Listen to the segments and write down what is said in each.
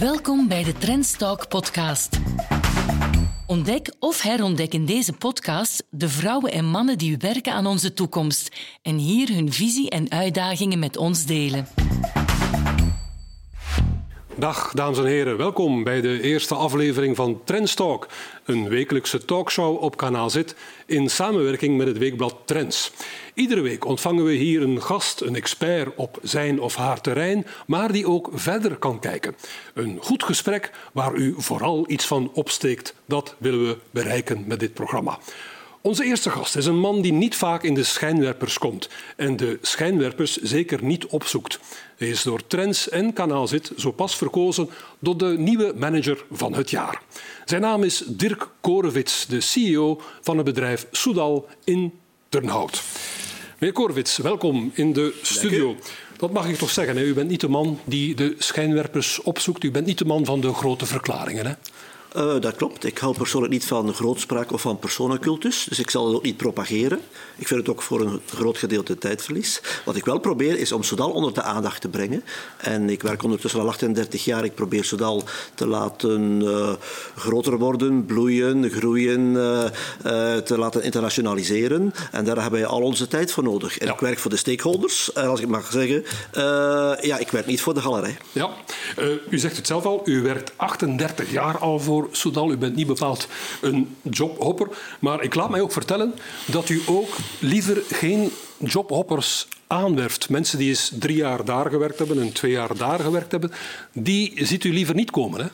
Welkom bij de Trendstalk podcast. Ontdek of herontdek in deze podcast de vrouwen en mannen die werken aan onze toekomst en hier hun visie en uitdagingen met ons delen. Dag dames en heren, welkom bij de eerste aflevering van Trendstalk, een wekelijkse talkshow op kanaal Zit in samenwerking met het weekblad Trends. Iedere week ontvangen we hier een gast, een expert op zijn of haar terrein, maar die ook verder kan kijken. Een goed gesprek waar u vooral iets van opsteekt, dat willen we bereiken met dit programma. Onze eerste gast is een man die niet vaak in de schijnwerpers komt en de schijnwerpers zeker niet opzoekt. Hij is door Trends en Kanaal Zit zo pas verkozen tot de nieuwe manager van het jaar. Zijn naam is Dirk Korevits, de CEO van het bedrijf Soudal in Turnhout. Meneer Korevits, welkom in de studio. Dat mag ik toch zeggen, hè? u bent niet de man die de schijnwerpers opzoekt, u bent niet de man van de grote verklaringen. Hè? Uh, dat klopt. Ik hou persoonlijk niet van grootspraak of van personencultus, dus ik zal het ook niet propageren. Ik vind het ook voor een groot gedeelte tijdverlies. Wat ik wel probeer is om Soudal onder de aandacht te brengen. En ik werk ondertussen al 38 jaar. Ik probeer Soudal te laten uh, groter worden, bloeien, groeien, uh, te laten internationaliseren. En daar hebben wij al onze tijd voor nodig. En ja. ik werk voor de stakeholders, als ik mag zeggen. ja, ik werk niet voor de galerij. Ja, u zegt het zelf al, u werkt 38 jaar al voor Soudal. U bent niet bepaald een jobhopper. Maar ik laat mij ook vertellen dat u ook liever geen jobhoppers aanwerft. Mensen die eens drie jaar daar gewerkt hebben en twee jaar daar gewerkt hebben, die ziet u liever niet komen. Hè?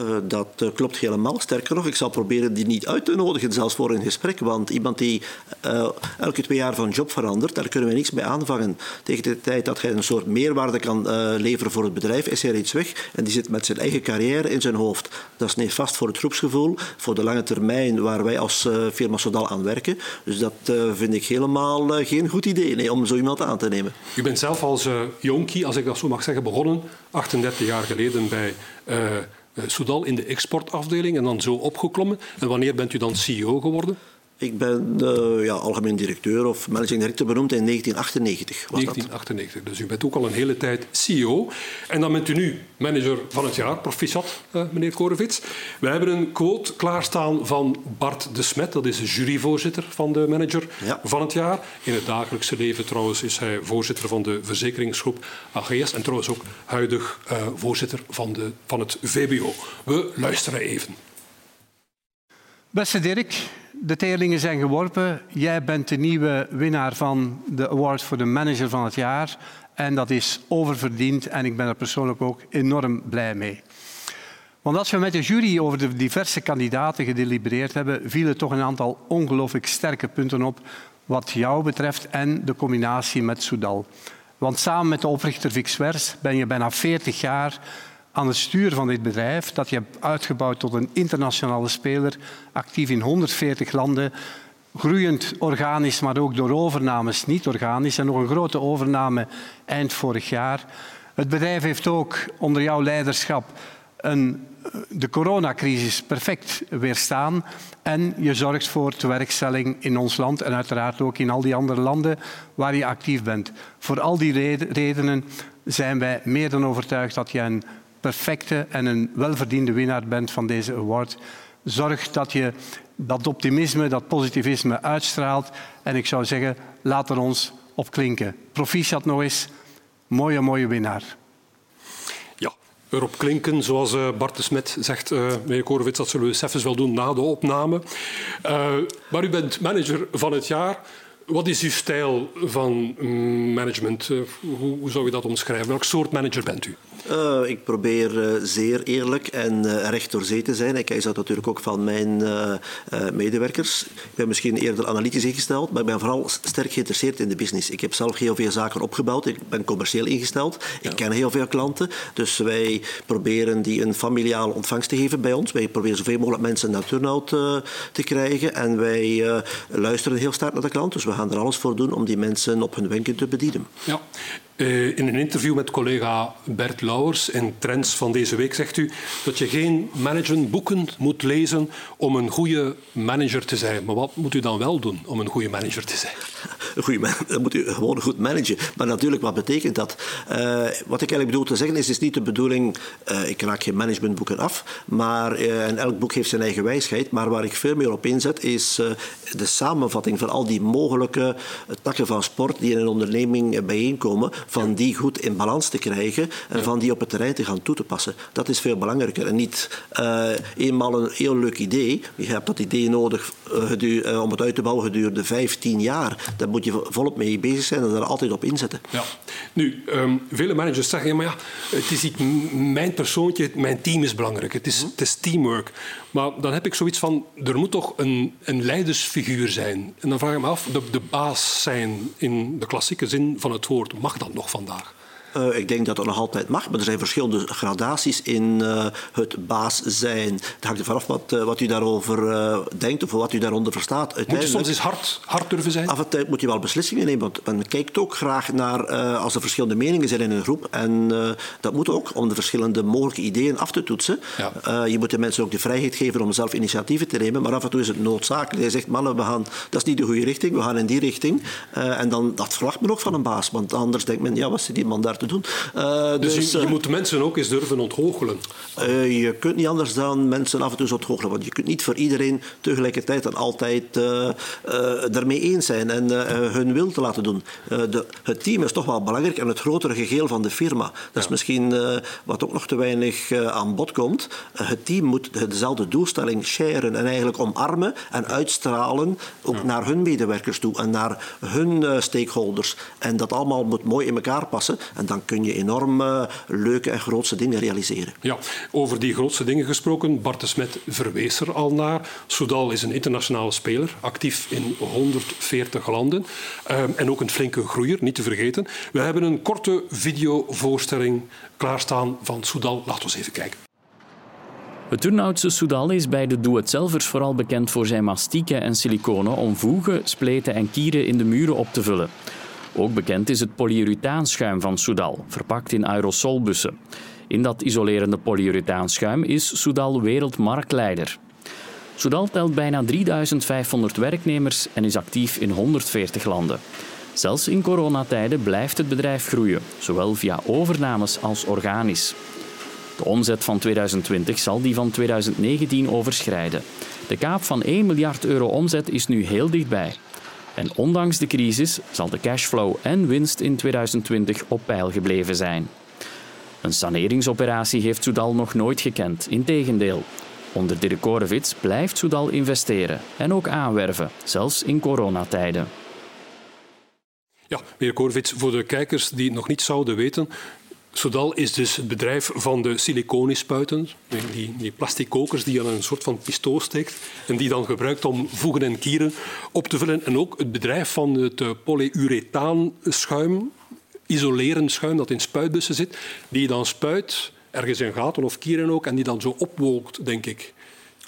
Uh, dat uh, klopt helemaal. Sterker nog, ik zal proberen die niet uit te nodigen, zelfs voor een gesprek. Want iemand die uh, elke twee jaar van job verandert, daar kunnen we niks mee aanvangen. Tegen de tijd dat hij een soort meerwaarde kan leveren voor het bedrijf, is hij iets weg. En die zit met zijn eigen carrière in zijn hoofd. Dat is nefast voor het groepsgevoel, voor de lange termijn waar wij als firma Sodal aan werken. Dus dat vind ik helemaal geen goed idee nee, om zo iemand aan te nemen. U bent zelf als jonkie, als ik dat zo mag zeggen, begonnen, 38 jaar geleden bij eh, Soudal in de exportafdeling en dan zo opgeklommen. En wanneer bent u dan CEO geworden? Ik ben uh, ja, algemeen directeur of managing director benoemd in 1998. Was 1998, dat. dus u bent ook al een hele tijd CEO. En dan bent u nu manager van het jaar, proficiat, uh, meneer Korevits. We hebben een quote klaarstaan van Bart de Smet, dat is de juryvoorzitter van de manager ja. van het jaar. In het dagelijkse leven trouwens is hij voorzitter van de verzekeringsgroep AGS en trouwens ook huidig uh, voorzitter van, de, van het VBO. We luisteren even. Beste Dirk, de teerlingen zijn geworpen. Jij bent de nieuwe winnaar van de award voor de manager van het jaar. En dat is oververdiend en ik ben er persoonlijk ook enorm blij mee. Want als we met de jury over de diverse kandidaten gedelibereerd hebben, vielen toch een aantal ongelooflijk sterke punten op wat jou betreft en de combinatie met Soudal. Want samen met de oprichter Vic Swers ben je bijna 40 jaar aan het stuur van dit bedrijf, dat je hebt uitgebouwd tot een internationale speler, actief in 140 landen, groeiend organisch, maar ook door overnames niet organisch en nog een grote overname eind vorig jaar. Het bedrijf heeft ook onder jouw leiderschap een, de coronacrisis perfect weerstaan en je zorgt voor tewerkstelling in ons land en uiteraard ook in al die andere landen waar je actief bent. Voor al die redenen zijn wij meer dan overtuigd dat je een perfecte en een welverdiende winnaar bent van deze award. Zorg dat je dat optimisme, dat positivisme uitstraalt. En ik zou zeggen, laat er ons op klinken. Proficiat nog eens. Mooie, mooie winnaar. Ja, erop klinken, zoals uh, Bart de Smet zegt, uh, meneer Korowits, dat zullen we zelfs wel doen na de opname. Uh, maar u bent manager van het jaar. Wat is uw stijl van mm, management? Hoe zou je dat omschrijven? Welk soort manager bent u? Uh, ik probeer uh, zeer eerlijk en uh, recht door zee te zijn. Ik eis dat natuurlijk ook van mijn medewerkers. Ik ben misschien eerder analytisch ingesteld, maar ik ben vooral sterk geïnteresseerd in de business. Ik heb zelf heel veel zaken opgebouwd. Ik ben commercieel ingesteld. Ik ken heel veel klanten. Dus wij proberen die een familiale ontvangst te geven bij ons. Wij proberen zoveel mogelijk mensen naar turnout te krijgen. En wij luisteren heel sterk naar de klant. Dus we gaan er alles voor doen om die mensen op hun wenken te bedienen. Ja. Eh, in een interview met collega Bert Lauwers in Trends van deze week zegt u dat je geen managementboeken moet lezen om een goede manager te zijn. Maar wat moet u dan wel doen om een goede manager te zijn? Een goede manager, dan moet u gewoon goed managen. Maar natuurlijk, wat betekent dat? Uh, wat ik eigenlijk bedoel te zeggen is, is niet de bedoeling, uh, ik raak geen managementboeken af, maar en elk boek heeft zijn eigen wijsheid. Maar waar ik veel meer op inzet, is de samenvatting van al die mogelijke takken van sport die in een onderneming bijeenkomen van die goed in balans te krijgen en van die op het terrein te gaan toe te passen. Dat is veel belangrijker. En niet uh, eenmaal een heel leuk idee. Je hebt dat idee nodig uh, om het uit te bouwen gedurende 15 jaar. Daar moet je volop mee bezig zijn en er altijd op inzetten. Ja. Nu, um, vele managers zeggen, maar ja, het is niet mijn persoontje, mijn team is belangrijk. Het is, het is teamwork. Maar dan heb ik zoiets van, er moet toch een, een leidersfiguur zijn. En dan vraag ik me af, de, de baas zijn in de klassieke zin van het woord, mag dat nog vandaag? Uh, ik denk dat dat nog altijd mag, maar er zijn verschillende gradaties in uh, het baas zijn. Het hangt ervan af wat, uh, wat u daarover denkt of wat u daaronder verstaat. Moet je soms eens hard, hard durven zijn? Af en toe moet je wel beslissingen nemen, want men kijkt ook graag naar als er verschillende meningen zijn in een groep. En dat moet ook om de verschillende mogelijke ideeën af te toetsen. Ja. je moet de mensen ook de vrijheid geven om zelf initiatieven te nemen, maar af en toe is het noodzakelijk. Je zegt, mannen, we gaan, dat is niet de goede richting, we gaan in die richting. en dan, dat verwacht men ook van een baas, want anders denkt men, ja, wat zit die man daar te doen. Uh, dus, dus je, je, moet mensen ook eens durven ontgoochelen? Uh, je kunt niet anders dan mensen af en toe ontgoochelen. Want je kunt niet voor iedereen tegelijkertijd en altijd ermee eens zijn en hun wil te laten doen. De, het team is toch wel belangrijk en het grotere geheel van de firma. Dat ja. is misschien wat ook nog te weinig aan bod komt. het team moet dezelfde doelstelling sharen en eigenlijk omarmen en uitstralen ook ja. naar hun medewerkers toe en naar hun stakeholders. En dat allemaal moet mooi in elkaar passen. En dan kun je enorm uh, leuke en grootste dingen realiseren. Ja, over die grootste dingen gesproken, Bart de Smet verwees er al naar. Soudal is een internationale speler, actief in 140 landen uh, en ook een flinke groeier, niet te vergeten. We hebben een korte videovoorstelling klaarstaan van Soudal. Laten we eens even kijken. Het Turnhoutse Soudal is bij de doe-het-zelvers vooral bekend voor zijn mastieken en siliconen om voegen, spleten en kieren in de muren op te vullen. Ook bekend is het polyurethaanschuim van Soudal, verpakt in aerosolbussen. In dat isolerende polyurethaanschuim is Soudal wereldmarktleider. Soudal telt bijna 3500 werknemers en is actief in 140 landen. Zelfs in coronatijden blijft het bedrijf groeien, zowel via overnames als organisch. De omzet van 2020 zal die van 2019 overschrijden. De kaap van 1 miljard euro omzet is nu heel dichtbij. En ondanks de crisis zal de cashflow en winst in 2020 op peil gebleven zijn. Een saneringsoperatie heeft Soudal nog nooit gekend, integendeel. Onder Dirk Korevits blijft Soudal investeren en ook aanwerven, zelfs in coronatijden. Ja, meneer Korevits, voor de kijkers die het nog niet zouden weten, Sodal is dus het bedrijf van de siliconispuiten, die, die plastic kokers die je aan een soort van pistool steekt en die dan gebruikt om voegen en kieren op te vullen. En ook het bedrijf van het eh, polyurethaanschuim, isolerend schuim dat in spuitbussen zit, die je dan spuit ergens in gaten of kieren ook en die dan zo opwolkt, denk ik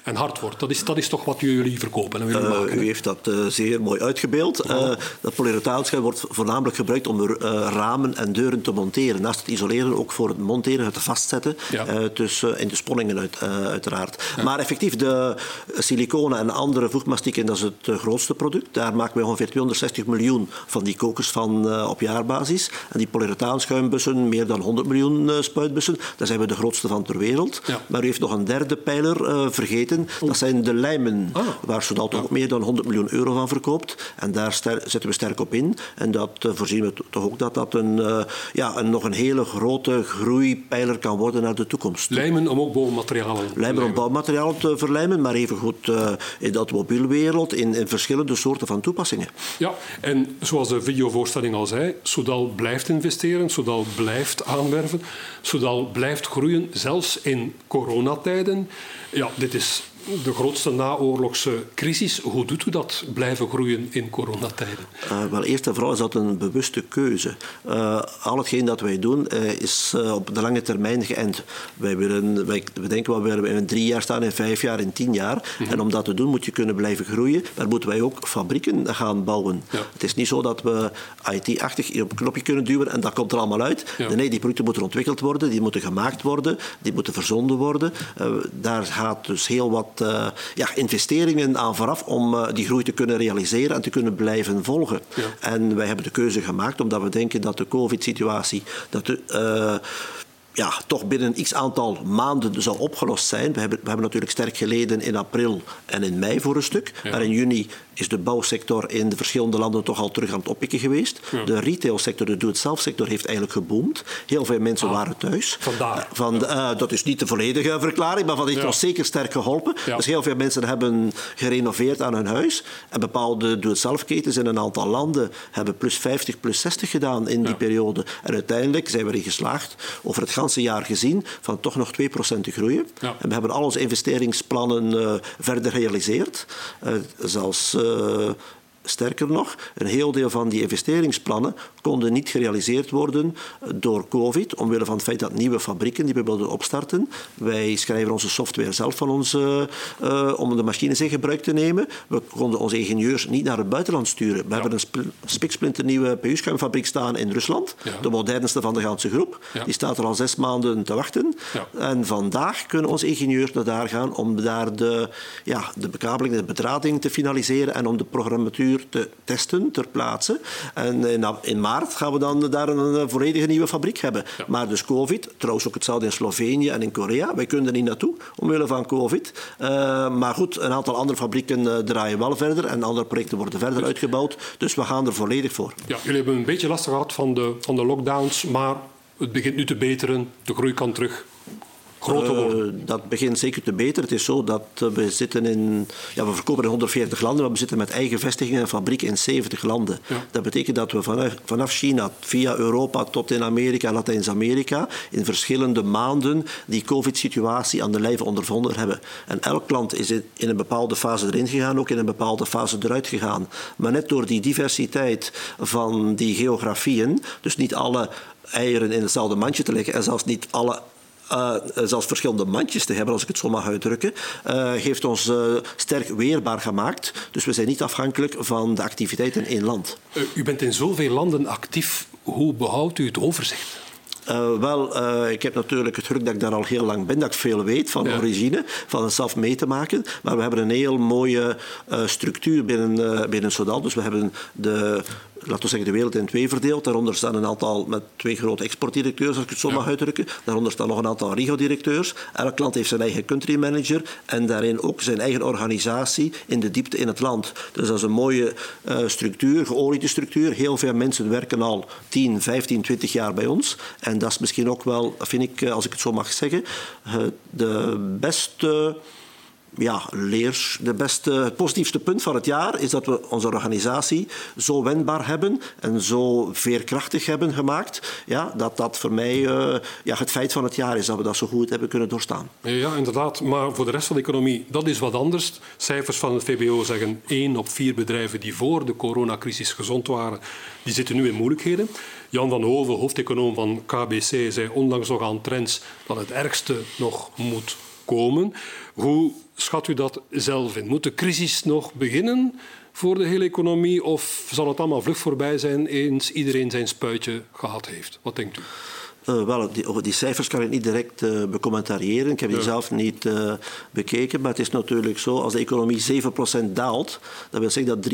en hard wordt. Dat is, dat is toch wat jullie verkopen en willen uh, maken? U heeft dat uh, zeer mooi uitgebeeld. Uh, dat polyurethaanschuim wordt voornamelijk gebruikt om ramen en deuren te monteren. Naast het isoleren ook voor het monteren, het vastzetten. Ja. dus in de sponningen uit, uiteraard. Ja. Maar effectief, de siliconen en andere voegmastieken, dat is het grootste product. Daar maken we ongeveer 260 miljoen van die kokers van op jaarbasis. En die polyurethaanschuimbussen, meer dan 100 miljoen spuitbussen. Daar zijn we de grootste van ter wereld. Ja. Maar u heeft nog een derde pijler vergeten dat zijn de lijmen, ah. waar Soudal toch meer dan 100 miljoen euro van verkoopt. En daar zetten we sterk op in. En dat uh, voorzien we toch ook dat dat een, uh, ja, een, nog een hele grote groeipijler kan worden naar de toekomst. Lijmen om ook bouwmaterialen Lijmen om bouwmaterialen te verlijmen, maar evengoed uh, in de automobielwereld, in, in verschillende soorten van toepassingen. Ja, en zoals de videovoorstelling al zei, Soudal blijft investeren, Soudal blijft aanwerven, Soudal blijft groeien, zelfs in coronatijden. Ja, dit is de grootste naoorlogse crisis. Hoe doet u dat, blijven groeien in coronatijden? Uh, wel, eerst en vooral is dat een bewuste keuze. Uh, al hetgeen dat wij doen uh, is op de lange termijn geënt. Wij, willen, wij we denken wel, we willen in drie jaar staan, in vijf jaar, in tien jaar. Mm -hmm. En om dat te doen moet je kunnen blijven groeien. Maar moeten wij ook fabrieken gaan bouwen. Ja. Het is niet zo dat we IT-achtig op een knopje kunnen duwen en dat komt er allemaal uit. Ja. Nee, die producten moeten ontwikkeld worden, die moeten gemaakt worden, die moeten verzonden worden. daar gaat dus heel wat uh, ja, investeringen aan vooraf om uh, die groei te kunnen realiseren en te kunnen blijven volgen. Ja. En wij hebben de keuze gemaakt omdat we denken dat de COVID-situatie, dat de, uh, ja, toch binnen een x aantal maanden zou opgelost zijn. We hebben, we hebben natuurlijk sterk geleden in april en in mei voor een stuk. Ja. Maar in juni is de bouwsector in de verschillende landen toch al terug aan het oppikken geweest. Ja. De retailsector, de doe-het-zelf-sector heeft eigenlijk geboomd. Heel veel mensen ah, waren thuis. Vandaar. Van, uh, dat is niet de volledige verklaring, maar dat heeft ons zeker sterk geholpen. Dus heel veel mensen hebben gerenoveerd aan hun huis. En bepaalde doe-het-zelf-ketens in een aantal landen hebben plus 50, plus 60 gedaan in die periode. En uiteindelijk zijn we erin geslaagd over het ganse jaar gezien van toch nog 2% te groeien. En we hebben al onze investeringsplannen uh, verder gerealiseerd. Uh, zelfs uh, euh, Sterker nog, een heel deel van die investeringsplannen konden niet gerealiseerd worden door COVID, omwille van het feit dat nieuwe fabrieken die we wilden opstarten. Wij schrijven onze software zelf van ons, uh, uh, om de machines in gebruik te nemen. We konden onze ingenieurs niet naar het buitenland sturen. We ja. hebben een spiksplinternieuwe PU-schuimfabriek staan in Rusland, ja. de modernste van de ganse groep. Ja. Die staat er al zes maanden te wachten. En vandaag kunnen onze ingenieurs naar daar gaan om daar de, ja, de bekabeling, de bedrading te finaliseren en om de programmatuur te testen ter plaatse. En in, in, maart gaan we dan daar een, een volledige nieuwe fabriek hebben. Ja. Maar dus COVID, trouwens ook hetzelfde in Slovenië en in Korea. Wij kunnen er niet naartoe omwille van COVID. Uh, maar goed, een aantal andere fabrieken uh, draaien wel verder en andere projecten worden verder dus, uitgebouwd. Dus we gaan er volledig voor. Ja, jullie hebben een beetje last gehad van de, van de lockdowns, maar het begint nu te beteren. De groei kan terug groter worden? Uh, dat begint zeker te beter. Het is zo dat we zitten in... Ja, we verkopen in 140 landen, maar we zitten met eigen vestigingen en fabrieken in 70 landen. Ja. Dat betekent dat we vanaf, vanaf China via Europa tot in Amerika en Latijns-Amerika in verschillende maanden die covid-situatie aan de lijve ondervonden hebben. En elk land is in een bepaalde fase erin gegaan, ook in een bepaalde fase eruit gegaan. Maar net door die diversiteit van die geografieën, dus niet alle eieren in hetzelfde mandje te leggen en zelfs niet alle uh, zelfs verschillende mandjes te hebben, als ik het zo mag uitdrukken, uh, heeft ons uh, sterk weerbaar gemaakt. Dus we zijn niet afhankelijk van de activiteiten in één land. u bent in zoveel landen actief. Hoe behoudt u het overzicht? Uh, wel, uh, ik heb natuurlijk het geluk dat ik daar al heel lang ben, dat ik veel weet van ja. origine, van het zelf mee te maken. Maar we hebben een heel mooie uh, structuur binnen, binnen Sodal. Dus we hebben de laten we zeggen, de wereld in twee verdeeld. Daaronder staan een aantal met twee grote exportdirecteurs, als ik het zo ja. mag uitdrukken. Daaronder staan nog een aantal regio-directeurs. Elk land heeft zijn eigen country manager en daarin ook zijn eigen organisatie in de diepte in het land. Dus dat is een mooie uh, structuur, geoliede structuur. Heel veel mensen werken al 10, 15, 20 jaar bij ons. En dat is misschien ook wel, vind ik, als ik het zo mag zeggen, uh, de beste ja, leers, de beste, het positiefste punt van het jaar is dat we onze organisatie zo wendbaar hebben en zo veerkrachtig hebben gemaakt, ja, dat dat voor mij uh, ja, het feit van het jaar is, dat we dat zo goed hebben kunnen doorstaan. Ja, inderdaad. Maar voor de rest van de economie, dat is wat anders. Cijfers van het VBO zeggen één op vier bedrijven die voor de coronacrisis gezond waren, die zitten nu in moeilijkheden. Jan van Hoven, hoofdeconoom van KBC, zei onlangs nog aan Trends dat het ergste nog moet komen. Hoe schat u dat zelf in? Moet de crisis nog beginnen voor de hele economie of zal het allemaal vlug voorbij zijn eens iedereen zijn spuitje gehad heeft? Wat denkt u? Uh, wel, die, over die cijfers kan ik niet direct uh, becommentariëren. Ik heb die zelf niet uh, bekeken. Maar het is natuurlijk zo, als de economie 7% daalt, dat wil zeggen dat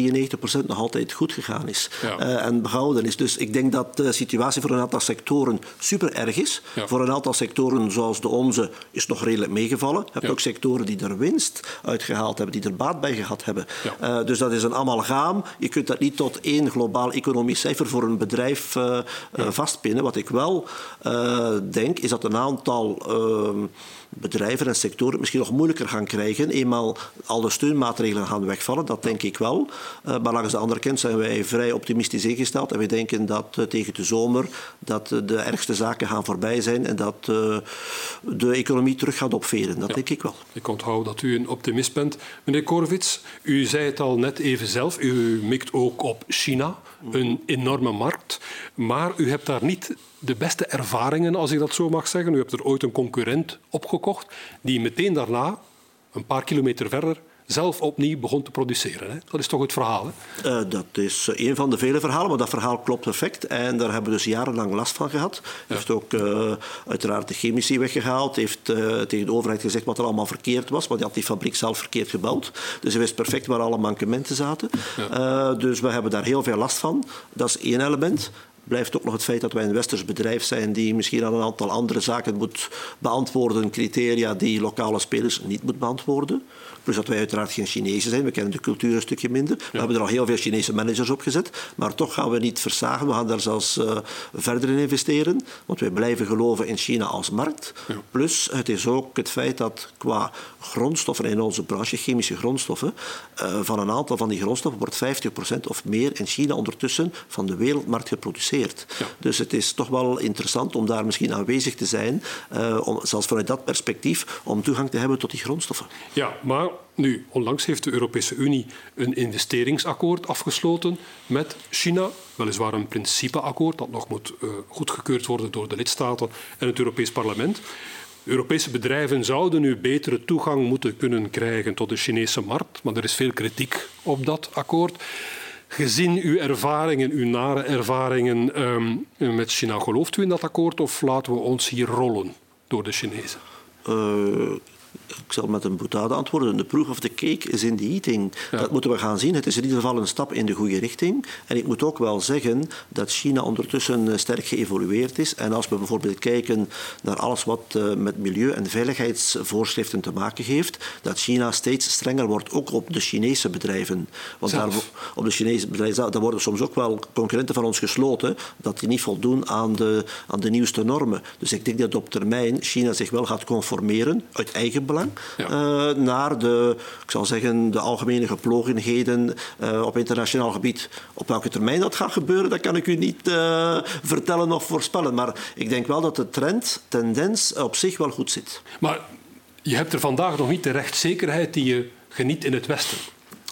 93% nog altijd goed gegaan is. Ja. en behouden is. Dus ik denk dat de situatie voor een aantal sectoren super erg is. Ja. Voor een aantal sectoren zoals de onze is nog redelijk meegevallen. Je hebt ook sectoren die er winst uitgehaald hebben, die er baat bij gehad hebben. dus dat is een amalgaam. Je kunt dat niet tot één globaal economisch cijfer voor een bedrijf vastpinnen. Wat ik wel denk, is dat een aantal ehm, bedrijven en sectoren misschien nog moeilijker gaan krijgen. Eenmaal al de steunmaatregelen gaan wegvallen, dat denk ik wel. Uh, maar langs de andere kant zijn wij vrij optimistisch ingesteld. En we denken dat uh, tegen de zomer dat de ergste zaken gaan voorbij zijn en dat de economie terug gaat opveren. Dat ja. denk ik wel. Ik onthoud dat u een optimist bent. Meneer Korvits, u zei het al net even zelf. U mikt ook op China, een enorme markt. Maar u hebt daar niet de beste ervaringen, als ik dat zo mag zeggen. U hebt er ooit een concurrent opgekocht die meteen daarna, een paar kilometer verder, zelf opnieuw begon te produceren. Hè? Dat is toch het verhaal? Hè? Uh, dat is een van de vele verhalen, maar dat verhaal klopt perfect. En daar hebben we dus jarenlang last van gehad. Ja. heeft ook uh, uiteraard de chemici weggehaald. heeft uh, tegen de overheid gezegd wat er allemaal verkeerd was, want hij had die fabriek zelf verkeerd gebouwd. Dus hij wist perfect waar alle mankementen zaten. Ja. dus we hebben daar heel veel last van. Dat is één element blijft ook nog het feit dat wij een westers bedrijf zijn die misschien aan een aantal andere zaken moet beantwoorden, criteria die lokale spelers niet moeten beantwoorden. Plus dat wij uiteraard geen Chinezen zijn. We kennen de cultuur een stukje minder. We hebben er al heel veel Chinese managers op gezet. Maar toch gaan we niet versagen. We gaan daar zelfs uh, verder in investeren. Want wij blijven geloven in China als markt. Plus het is ook het feit dat qua grondstoffen in onze branche, chemische grondstoffen, uh, van een aantal van die grondstoffen wordt 50% of meer in China ondertussen van de wereldmarkt geproduceerd. Ja. Dus het is toch wel interessant om daar misschien aanwezig te zijn, uh, om, zelfs vanuit dat perspectief, om toegang te hebben tot die grondstoffen. Ja, maar nu, onlangs heeft de Europese Unie een investeringsakkoord afgesloten met China. Weliswaar een principeakkoord dat nog moet uh, goedgekeurd worden door de lidstaten en het Europees Parlement. Europese bedrijven zouden nu betere toegang moeten kunnen krijgen tot de Chinese markt, maar er is veel kritiek op dat akkoord. Gezien uw ervaringen, uw nare ervaringen um, met China, gelooft u in dat akkoord of laten we ons hier rollen door de Chinezen? Uh, ik zal met een boutade antwoorden. De proof of the cake is in the eating. Ja. Dat moeten we gaan zien. Het is in ieder geval een stap in de goede richting. En ik moet ook wel zeggen dat China ondertussen sterk geëvolueerd is. En als we bijvoorbeeld kijken naar alles wat uh, met milieu- en veiligheidsvoorschriften te maken heeft, dat China steeds strenger wordt, ook op de Chinese bedrijven. Want daar, op de Chinese bedrijven daar worden soms ook wel concurrenten van ons gesloten dat die niet voldoen aan de, aan de nieuwste normen. Dus ik denk dat op termijn China zich wel gaat conformeren uit eigen belang ja. uh, naar de, ik zal zeggen, de algemene geplogenheden uh, op internationaal gebied. Op welke termijn dat gaat gebeuren, dat kan ik u niet uh, vertellen of voorspellen. Maar ik denk wel dat de trend, tendens op zich wel goed zit. Maar je hebt er vandaag nog niet de rechtszekerheid die je geniet in het Westen.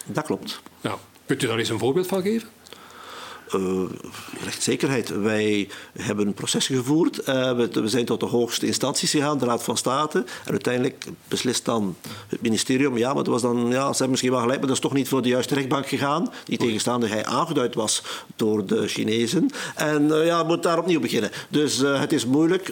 Dat klopt. Ja. Kunt u daar eens een voorbeeld van geven? Uh, rechtszekerheid. Wij hebben processen gevoerd. Uh, we, we, zijn tot de hoogste instanties gegaan, de Raad van State. En uiteindelijk beslist dan het ministerium. Ja, maar dat was dan, ja, ze hebben misschien wel gelijk, maar dat is toch niet voor de juiste rechtbank gegaan. Die tegenstaande hij aangeduid was door de Chinezen. En uh, ja, moet daar opnieuw beginnen. Dus het is moeilijk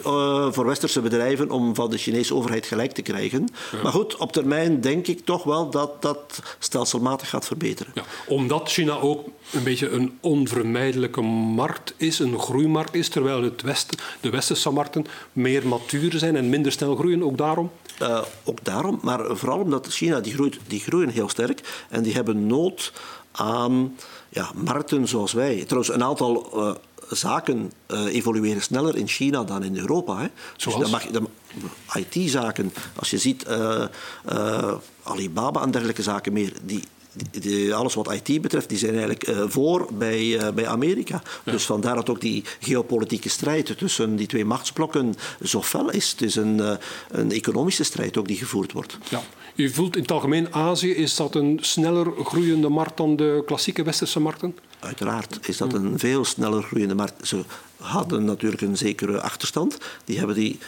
voor westerse bedrijven om van de Chinese overheid gelijk te krijgen. Ja. Maar goed, op termijn denk ik toch wel dat dat stelselmatig gaat verbeteren. Ja, omdat China ook een beetje een onvermijdelijke markt is, een groeimarkt is, terwijl het Westen, de westerse markten meer matuur zijn en minder snel groeien, ook daarom? Uh, ook daarom, maar vooral omdat China, die, groeit, die groeien heel sterk en die hebben nood aan ja, markten zoals wij. Trouwens, een aantal uh, zaken uh, evolueren sneller in China dan in Europa. Hè. Zoals? Dus mag, dat, IT-zaken, als je ziet Alibaba en dergelijke zaken meer, die alles wat IT betreft, die zijn eigenlijk uh, voor bij, uh, bij Amerika. Ja. Dus vandaar dat ook die geopolitieke strijd tussen die twee machtsblokken zo fel is. Het is een, uh, een economische strijd ook die gevoerd wordt. Ja. U voelt in het algemeen Azië, is dat een sneller groeiende markt dan de klassieke westerse markten? Uiteraard is dat een veel sneller groeiende markt. Ze hadden natuurlijk een zekere achterstand. Die hebben die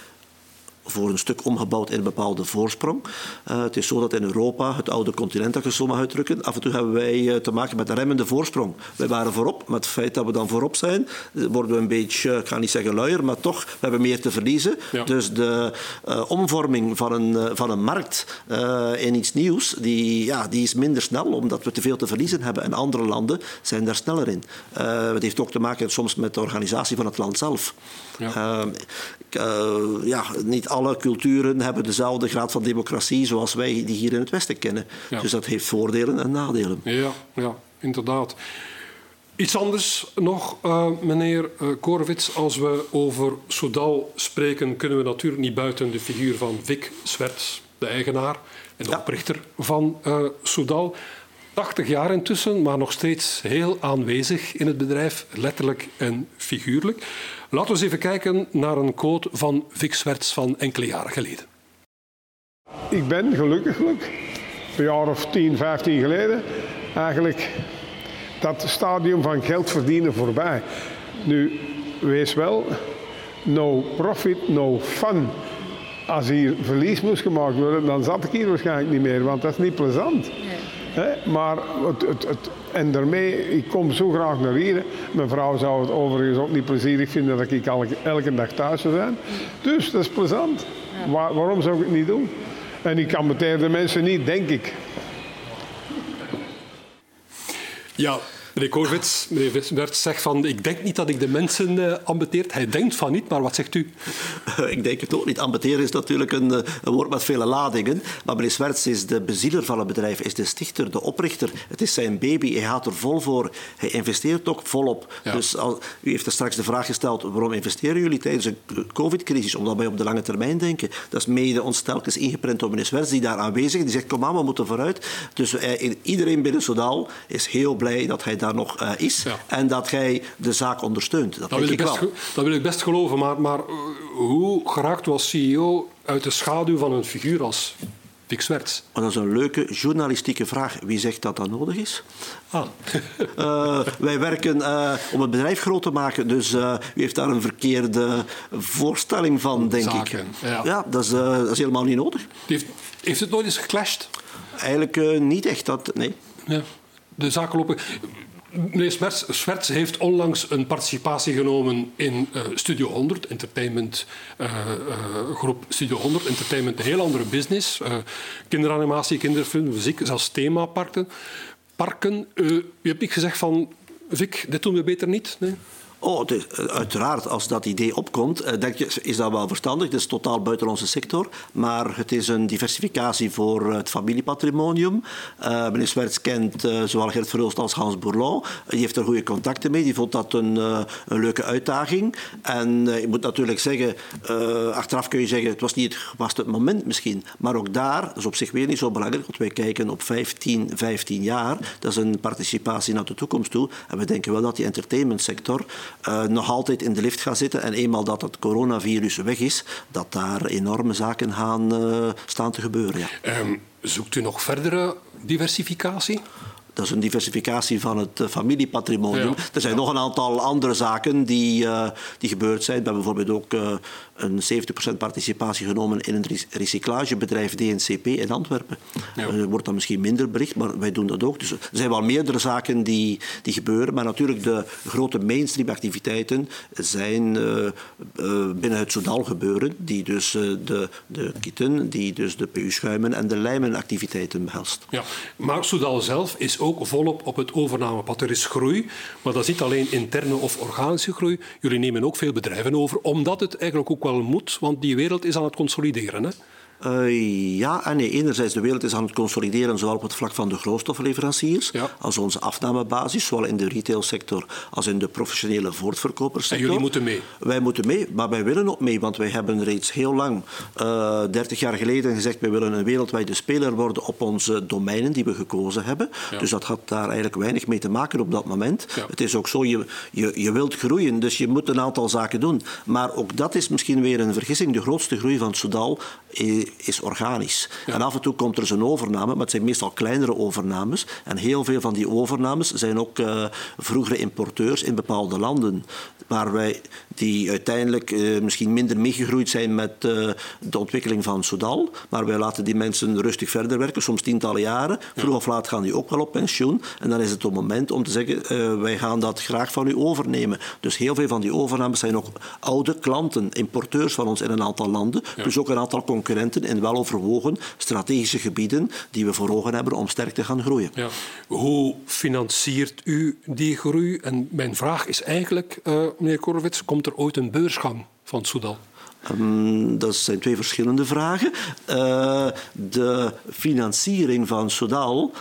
voor een stuk omgebouwd in een bepaalde voorsprong. Uh, het is zo dat in Europa, het oude continent dat je zo mag uitdrukken, af en toe hebben wij uh, te maken met een remmende voorsprong. Wij waren voorop, met het feit dat we dan voorop zijn, worden we een beetje, ik ga niet zeggen luier, maar toch, we hebben meer te verliezen. Ja. Dus de uh, omvorming van een, van een markt in iets nieuws, die, ja, die is minder snel, omdat we te veel te verliezen hebben. En andere landen zijn daar sneller in. het heeft ook te maken soms met de organisatie van het land zelf. Ja. ja, niet alle culturen hebben dezelfde graad van democratie zoals wij die hier in het Westen kennen. Ja. Dus dat heeft voordelen en nadelen. Ja, ja inderdaad. Iets anders nog, uh, meneer uh, Korwits. Als we over Soudal spreken, kunnen we natuurlijk niet buiten de figuur van Vic Swerts, de eigenaar en de ja. oprichter van uh, Soudal. 80 jaar intussen, maar nog steeds heel aanwezig in het bedrijf, letterlijk en figuurlijk. Laten we eens even kijken naar een quote van Vic Swerts van enkele jaren geleden. Ik ben gelukkiglijk, een jaar of 10, 15 geleden, eigenlijk dat stadium van geld verdienen voorbij. Nu, wees wel, no profit, no fun. Als hier verlies moest gemaakt worden, dan zat ik hier waarschijnlijk niet meer, want dat is niet plezant. Maar het, het, het, en daarmee, ik kom zo graag naar hier. Mijn vrouw zou het overigens ook niet plezierig vinden dat ik elke, elke dag thuis zou zijn. Dus dat is plezant. waarom zou ik het niet doen? En ik kan de mensen niet, denk ik. Ja, Meneer Korvits, meneer Wert zegt van ik denk niet dat ik de mensen uh, ambeteert. Hij denkt van niet, maar wat zegt u? ik denk het ook niet. Ambeteren is natuurlijk een, eh, een woord met vele ladingen. Maar meneer Swerts is de bezieler van het bedrijf, is de stichter, de oprichter. Het is zijn baby, hij gaat er vol voor. Hij investeert ook volop. Dus al, u heeft er straks de vraag gesteld, waarom investeren jullie tijdens een covid-crisis? Omdat wij op de lange termijn denken. Dat is mede ons telkens ingeprent door meneer Swerts, die daar aanwezig is. Die zegt, kom aan, we moeten vooruit. Dus uh, iedereen binnen Soudal is heel blij dat hij daar nog uh, is en dat jij de zaak ondersteunt. Dat, dat wil ik, best, wel. dat wil ik best geloven, maar, maar uh, hoe geraakt was CEO uit de schaduw van een figuur als Vic Swerts? Dat is een leuke journalistieke vraag. Wie zegt dat dat nodig is? Ah. uh, wij werken uh, om het bedrijf groot te maken, dus uh, u heeft daar een verkeerde voorstelling van, denk Zaken, ik. Ja, ja dat, is, dat, is, helemaal niet nodig. Heeft, heeft het nooit eens geclashed? Eigenlijk niet echt, dat, nee. Ja. De zaken lopen. Meneer Swerts, Swerts heeft onlangs een participatie genomen in uh, Studio 100, entertainment uh, uh, groep Studio 100, entertainment, een heel andere business. kinderanimatie, kinderfilm, muziek, zelfs themaparken. Parken. u hebt niet gezegd van, Vic, dit doen we beter niet? Oh, is, uiteraard, als dat idee opkomt, denk je, is dat wel verstandig. Het is totaal buiten onze sector. Maar het is een diversificatie voor het familiepatrimonium. Uh, meneer Swerts kent zowel Gert Verhulst als Hans Bourlon. Die heeft er goede contacten mee. Die vond dat een, een leuke uitdaging. En je moet natuurlijk zeggen, achteraf kun je zeggen, het was niet het moment misschien. Maar ook daar, dat is op zich weer niet zo belangrijk, want wij kijken op 15, 15 jaar. Dat is een participatie naar de toekomst toe. En we denken wel dat die entertainmentsector uh, nog altijd in de lift gaat zitten. En eenmaal dat het coronavirus weg is, dat daar enorme zaken gaan uh, staan te gebeuren. Ja. Um, zoekt u nog verdere diversificatie? Dat is een diversificatie van het eh, familiepatrimonium. Ja. Er zijn nog een aantal andere zaken die, uh, die gebeurd zijn. We hebben bijvoorbeeld ook uh, een 70% participatie genomen in een recyclagebedrijf DNCP in Antwerpen. Ja. Er wordt dan misschien minder bericht, maar wij doen dat ook. Dus er zijn wel meerdere zaken die, die gebeuren. Maar natuurlijk, de grote mainstream activiteiten zijn binnen het Soudal gebeuren. Die dus de, de kitten, die dus de PU-schuimen en de lijmen activiteiten behelst. Ja, maar Soudal zelf is ook volop op het overnamepad. Er is groei, maar dat is niet alleen interne of organische groei. Jullie nemen ook veel bedrijven over, omdat het eigenlijk ook wel want die wereld is aan het consolideren. Hè? Uh, ja en nee. Enerzijds, de wereld is aan het consolideren, zowel op het vlak van de grondstoffenleveranciers, ja. als onze afnamebasis, zowel in de retailsector als in de professionele voortverkopersector. En jullie moeten mee? Wij moeten mee, maar wij willen ook mee, want wij hebben reeds heel lang, uh, eh, 30 jaar geleden, gezegd wij willen een wereldwijde speler worden op onze domeinen die we gekozen hebben. Ja. Dus dat had daar eigenlijk weinig mee te maken op dat moment. Ja. Het is ook zo, je, je, je wilt groeien, dus je moet een aantal zaken doen. Maar ook dat is misschien weer een vergissing. De grootste groei van Soudal is organisch. Ja. En af en toe komt er eens een overname, maar het zijn meestal kleinere overnames. En heel veel van die overnames zijn ook uh, vroegere importeurs in bepaalde landen. Waar wij die uiteindelijk uh, misschien minder meegegroeid zijn met uh, de ontwikkeling van Soudal. Maar wij laten die mensen rustig verder werken, soms tientallen jaren. Vroeg of laat gaan die ook wel op pensioen. En dan is het het moment om te zeggen, wij gaan dat graag van u overnemen. Dus heel veel van die overnames zijn ook oude klanten, importeurs van ons in een aantal landen. Ja. Dus ook een aantal concurrenten in wel overwogen strategische gebieden die we voor ogen hebben om sterk te gaan groeien. Ja. Hoe financiert u die groei? En mijn vraag is eigenlijk, uh, meneer Korowits, komt er ooit een beursgang van Soudal? Um, dat zijn twee verschillende vragen. Uh, de financiering van Soudal mm,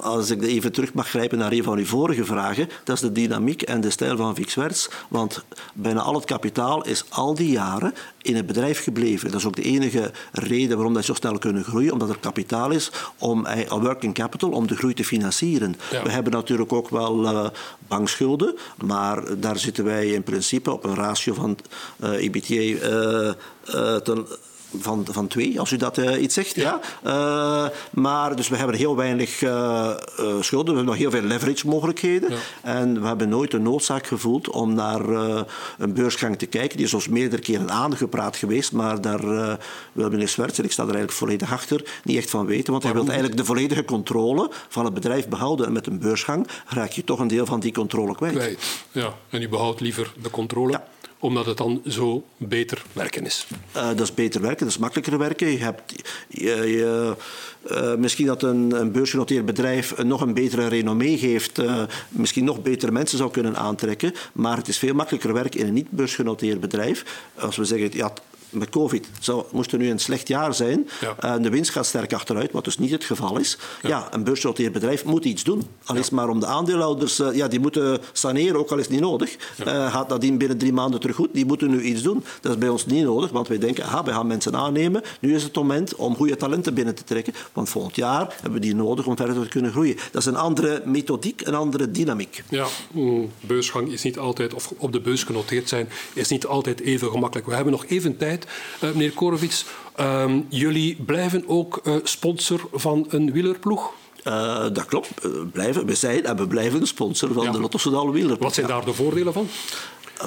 als ik even terug mag grijpen naar een van uw vorige vragen, dat is de dynamiek en de stijl van Vic. Want bijna al het kapitaal is al die jaren in het bedrijf gebleven. Dat is ook de enige reden waarom dat zo snel kunnen groeien, omdat er kapitaal is om uh, working capital om de groei te financieren. We hebben natuurlijk ook wel uh, bankschulden, maar daar zitten wij in principe op een ratio van uh, EBITDA ten van, van twee, als u dat uh, iets zegt. Ja. Uh, maar dus we hebben heel weinig uh, schulden, we hebben nog heel veel leverage mogelijkheden. Ja. En we hebben nooit de noodzaak gevoeld om naar een beursgang te kijken. Die is ons meerdere keren aangepraat geweest, maar daar wil meneer Swerts, en ik sta er eigenlijk volledig achter, niet echt van weten. Want hij wil eigenlijk de volledige controle van het bedrijf behouden. En met een beursgang raak je toch een deel van die controle kwijt. kwijt. Ja, en u behoudt liever de controle? Ja omdat het dan zo beter werken is. Uh, dat is beter werken, dat is makkelijker werken. Je hebt, je, uh, misschien dat een, een, beursgenoteerd bedrijf nog een betere renommee geeft, uh, misschien nog betere mensen zou kunnen aantrekken, maar het is veel makkelijker werken in een niet beursgenoteerd bedrijf. Als we zeggen, ja, met COVID zou, moest er nu een slecht jaar zijn. Ja. Uh, de winst gaat sterk achteruit, wat dus niet het geval is. Ja, ja een beursgenoteerd bedrijf moet iets doen. Al is maar om de aandeelhouders, uh, ja, die moeten saneren, ook al is het niet nodig. Uh, gaat dat in binnen drie maanden terug goed? Die moeten nu iets doen. Dat is bij ons niet nodig, want wij denken, aha, we gaan mensen aannemen. Nu is het moment om goede talenten binnen te trekken, want volgend jaar hebben we die nodig om verder te kunnen groeien. Dat is een andere methodiek, een andere dynamiek. Ja, mm, beursgang is niet altijd, of op de beurs genoteerd zijn, is niet altijd even gemakkelijk. We hebben nog even tijd uh, meneer Korowits, uh, jullie blijven ook uh, sponsor van een wielerploeg? Uh, dat klopt. We, blijven, we zijn en we blijven sponsor van ja. de Lotto Soudal wielerploeg. Wat zijn daar de voordelen van?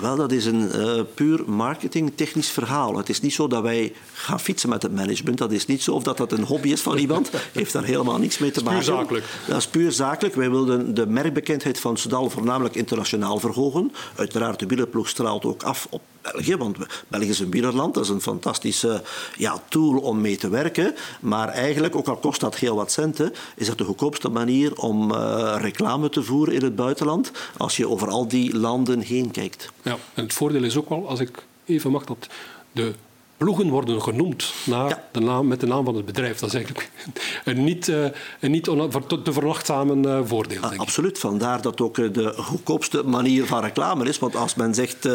Wel, dat is een uh, puur marketingtechnisch verhaal. Het is niet zo dat wij gaan fietsen met het management. Dat is niet zo of dat, dat een hobby is van iemand. Heeft daar helemaal niets mee te maken. Dat is puur zakelijk. Dat is puur zakelijk. Wij wilden de merkbekendheid van Soudal voornamelijk internationaal verhogen. Uiteraard, de wielerploeg straalt ook af op België, want België is een wielerland. Dat is een fantastische ja, tool om mee te werken. Maar eigenlijk, ook al kost dat heel wat centen, is dat de goedkoopste manier om uh, reclame te voeren in het buitenland als je over al die landen heen kijkt. Ja, en het voordeel is ook wel, als ik even mag, dat de ploegen worden genoemd naar ja. de naam, met de naam van het bedrijf. Dat is eigenlijk een niet, uh, een niet te verwachtzamen uh, voordeel. Ah, absoluut, vandaar dat ook uh, de goedkoopste manier van reclame is. Want als men zegt,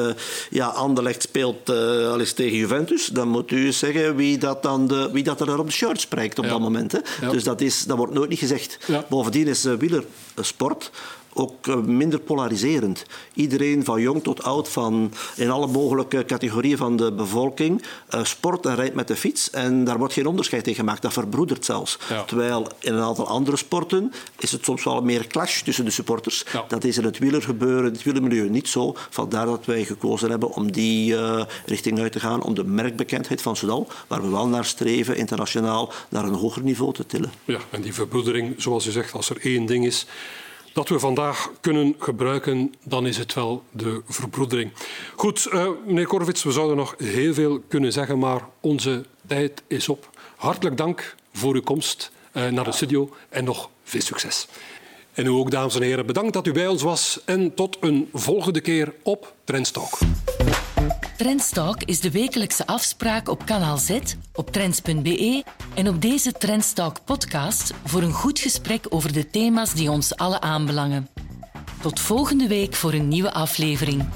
ja, Anderlecht speelt al eens tegen Juventus, dan moet u zeggen wie dat, dan de, wie dat er op de shirt spreekt op ja. dat moment. Hè. Ja. Dus dat, is, dat wordt nooit niet gezegd. Bovendien is wielersport ook eh, minder polariserend. Iedereen van jong tot oud, van in alle mogelijke categorieën van de bevolking, uh, sport en rijdt met de fiets. En daar wordt geen onderscheid in gemaakt. Dat verbroedert zelfs. Ja. Terwijl in een aantal andere sporten is het soms wel meer clash tussen de supporters. Ja. Dat is in het wielergebeuren, in het wielermilieu niet zo. Vandaar dat wij gekozen hebben om die uh, richting uit te gaan, om de merkbekendheid van Soudal, waar we wel naar streven, internationaal, naar een hoger niveau te tillen. Ja, en die verbroedering, zoals u zegt, als er één ding is dat we vandaag kunnen gebruiken, dan is het wel de verbroedering. Goed, uh, meneer Korvits, we zouden nog heel veel kunnen zeggen, maar onze tijd is op. Hartelijk dank voor uw komst uh, naar de studio en nog veel succes. En u ook, dames en heren, bedankt dat u bij ons was en tot een volgende keer op Trendstalk. Trendstalk is de wekelijkse afspraak op kanaal Z, op trends.be en op deze Trendstalk podcast voor een goed gesprek over de thema's die ons alle aanbelangen. Tot volgende week voor een nieuwe aflevering.